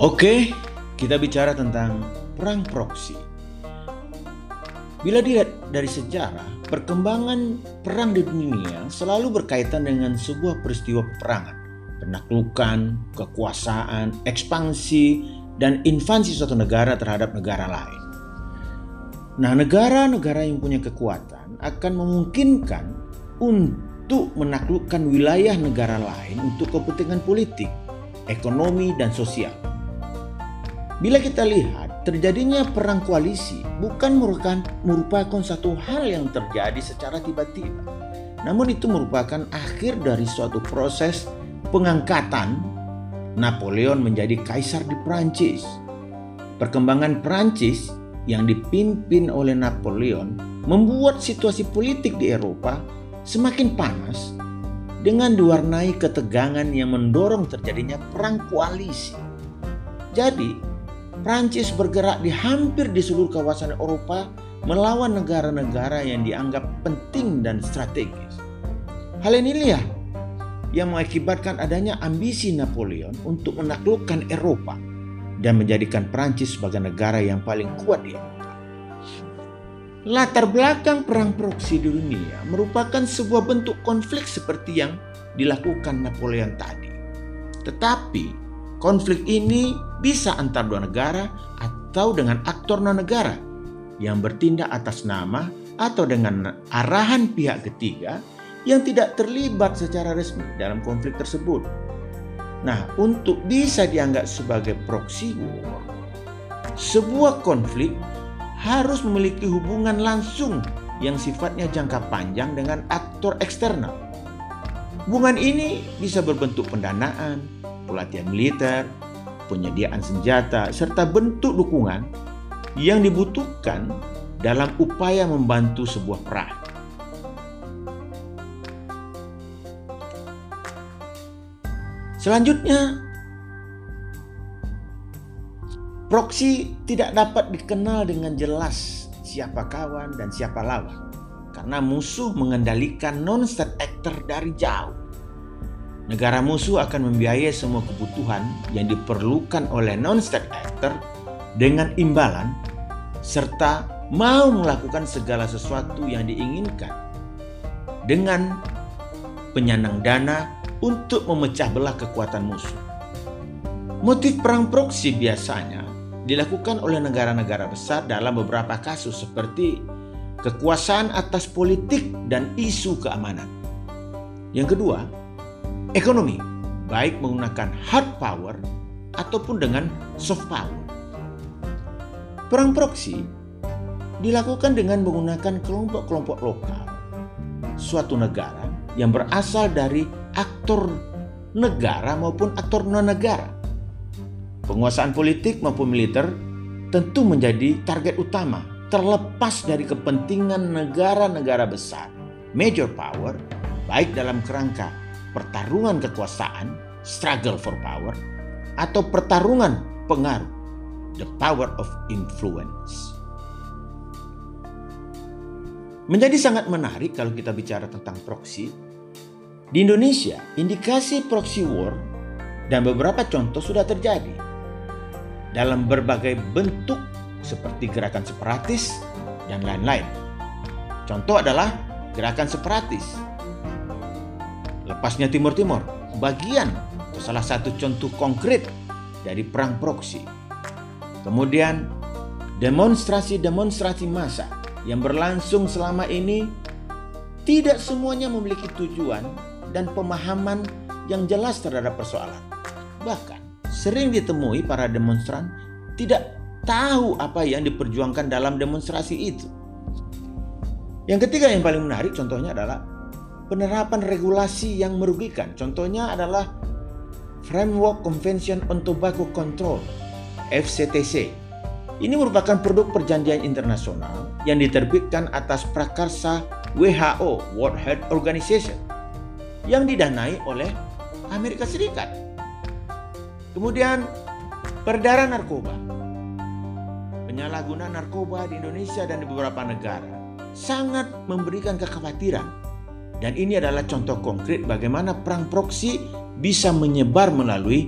Oke, kita bicara tentang perang proksi. Bila dilihat dari sejarah, perkembangan perang di dunia selalu berkaitan dengan sebuah peristiwa peperangan, penaklukan, kekuasaan, ekspansi, dan invasi suatu negara terhadap negara lain. Nah, negara-negara yang punya kekuatan akan memungkinkan untuk menaklukkan wilayah negara lain untuk kepentingan politik, ekonomi, dan sosial. Bila kita lihat terjadinya perang koalisi bukan merupakan, merupakan satu hal yang terjadi secara tiba-tiba. Namun itu merupakan akhir dari suatu proses pengangkatan Napoleon menjadi kaisar di Prancis. Perkembangan Prancis yang dipimpin oleh Napoleon membuat situasi politik di Eropa semakin panas dengan diwarnai ketegangan yang mendorong terjadinya perang koalisi. Jadi, Prancis bergerak di hampir di seluruh kawasan Eropa melawan negara-negara yang dianggap penting dan strategis. Hal inilah yang mengakibatkan adanya ambisi Napoleon untuk menaklukkan Eropa dan menjadikan Prancis sebagai negara yang paling kuat di Eropa. Latar belakang perang proksi di dunia merupakan sebuah bentuk konflik seperti yang dilakukan Napoleon tadi. Tetapi Konflik ini bisa antar dua negara atau dengan aktor non-negara yang bertindak atas nama atau dengan arahan pihak ketiga yang tidak terlibat secara resmi dalam konflik tersebut. Nah, untuk bisa dianggap sebagai proxy war, sebuah konflik harus memiliki hubungan langsung yang sifatnya jangka panjang dengan aktor eksternal. Hubungan ini bisa berbentuk pendanaan, pelatihan militer, penyediaan senjata, serta bentuk dukungan yang dibutuhkan dalam upaya membantu sebuah perang. Selanjutnya, proksi tidak dapat dikenal dengan jelas siapa kawan dan siapa lawan karena musuh mengendalikan non-state actor dari jauh. Negara musuh akan membiayai semua kebutuhan yang diperlukan oleh non-state actor dengan imbalan serta mau melakukan segala sesuatu yang diinginkan dengan penyandang dana untuk memecah belah kekuatan musuh. Motif perang proksi biasanya dilakukan oleh negara-negara besar dalam beberapa kasus seperti kekuasaan atas politik dan isu keamanan. Yang kedua, ekonomi, baik menggunakan hard power ataupun dengan soft power. Perang proksi dilakukan dengan menggunakan kelompok-kelompok lokal suatu negara yang berasal dari aktor negara maupun aktor non-negara. Penguasaan politik maupun militer tentu menjadi target utama terlepas dari kepentingan negara-negara besar, major power, baik dalam kerangka pertarungan kekuasaan, struggle for power, atau pertarungan pengaruh, the power of influence. Menjadi sangat menarik kalau kita bicara tentang proxy. Di Indonesia, indikasi proxy war dan beberapa contoh sudah terjadi dalam berbagai bentuk seperti gerakan separatis dan lain-lain. Contoh adalah gerakan separatis Lepasnya Timur Timur, bagian atau salah satu contoh konkret dari perang proksi. Kemudian demonstrasi-demonstrasi massa yang berlangsung selama ini tidak semuanya memiliki tujuan dan pemahaman yang jelas terhadap persoalan. Bahkan sering ditemui para demonstran tidak tahu apa yang diperjuangkan dalam demonstrasi itu. Yang ketiga yang paling menarik contohnya adalah penerapan regulasi yang merugikan. Contohnya adalah Framework Convention on Tobacco Control FCTC. Ini merupakan produk perjanjian internasional yang diterbitkan atas prakarsa WHO World Health Organization yang didanai oleh Amerika Serikat. Kemudian peredaran narkoba. Penyalahgunaan narkoba di Indonesia dan di beberapa negara sangat memberikan kekhawatiran dan ini adalah contoh konkret bagaimana perang proksi bisa menyebar melalui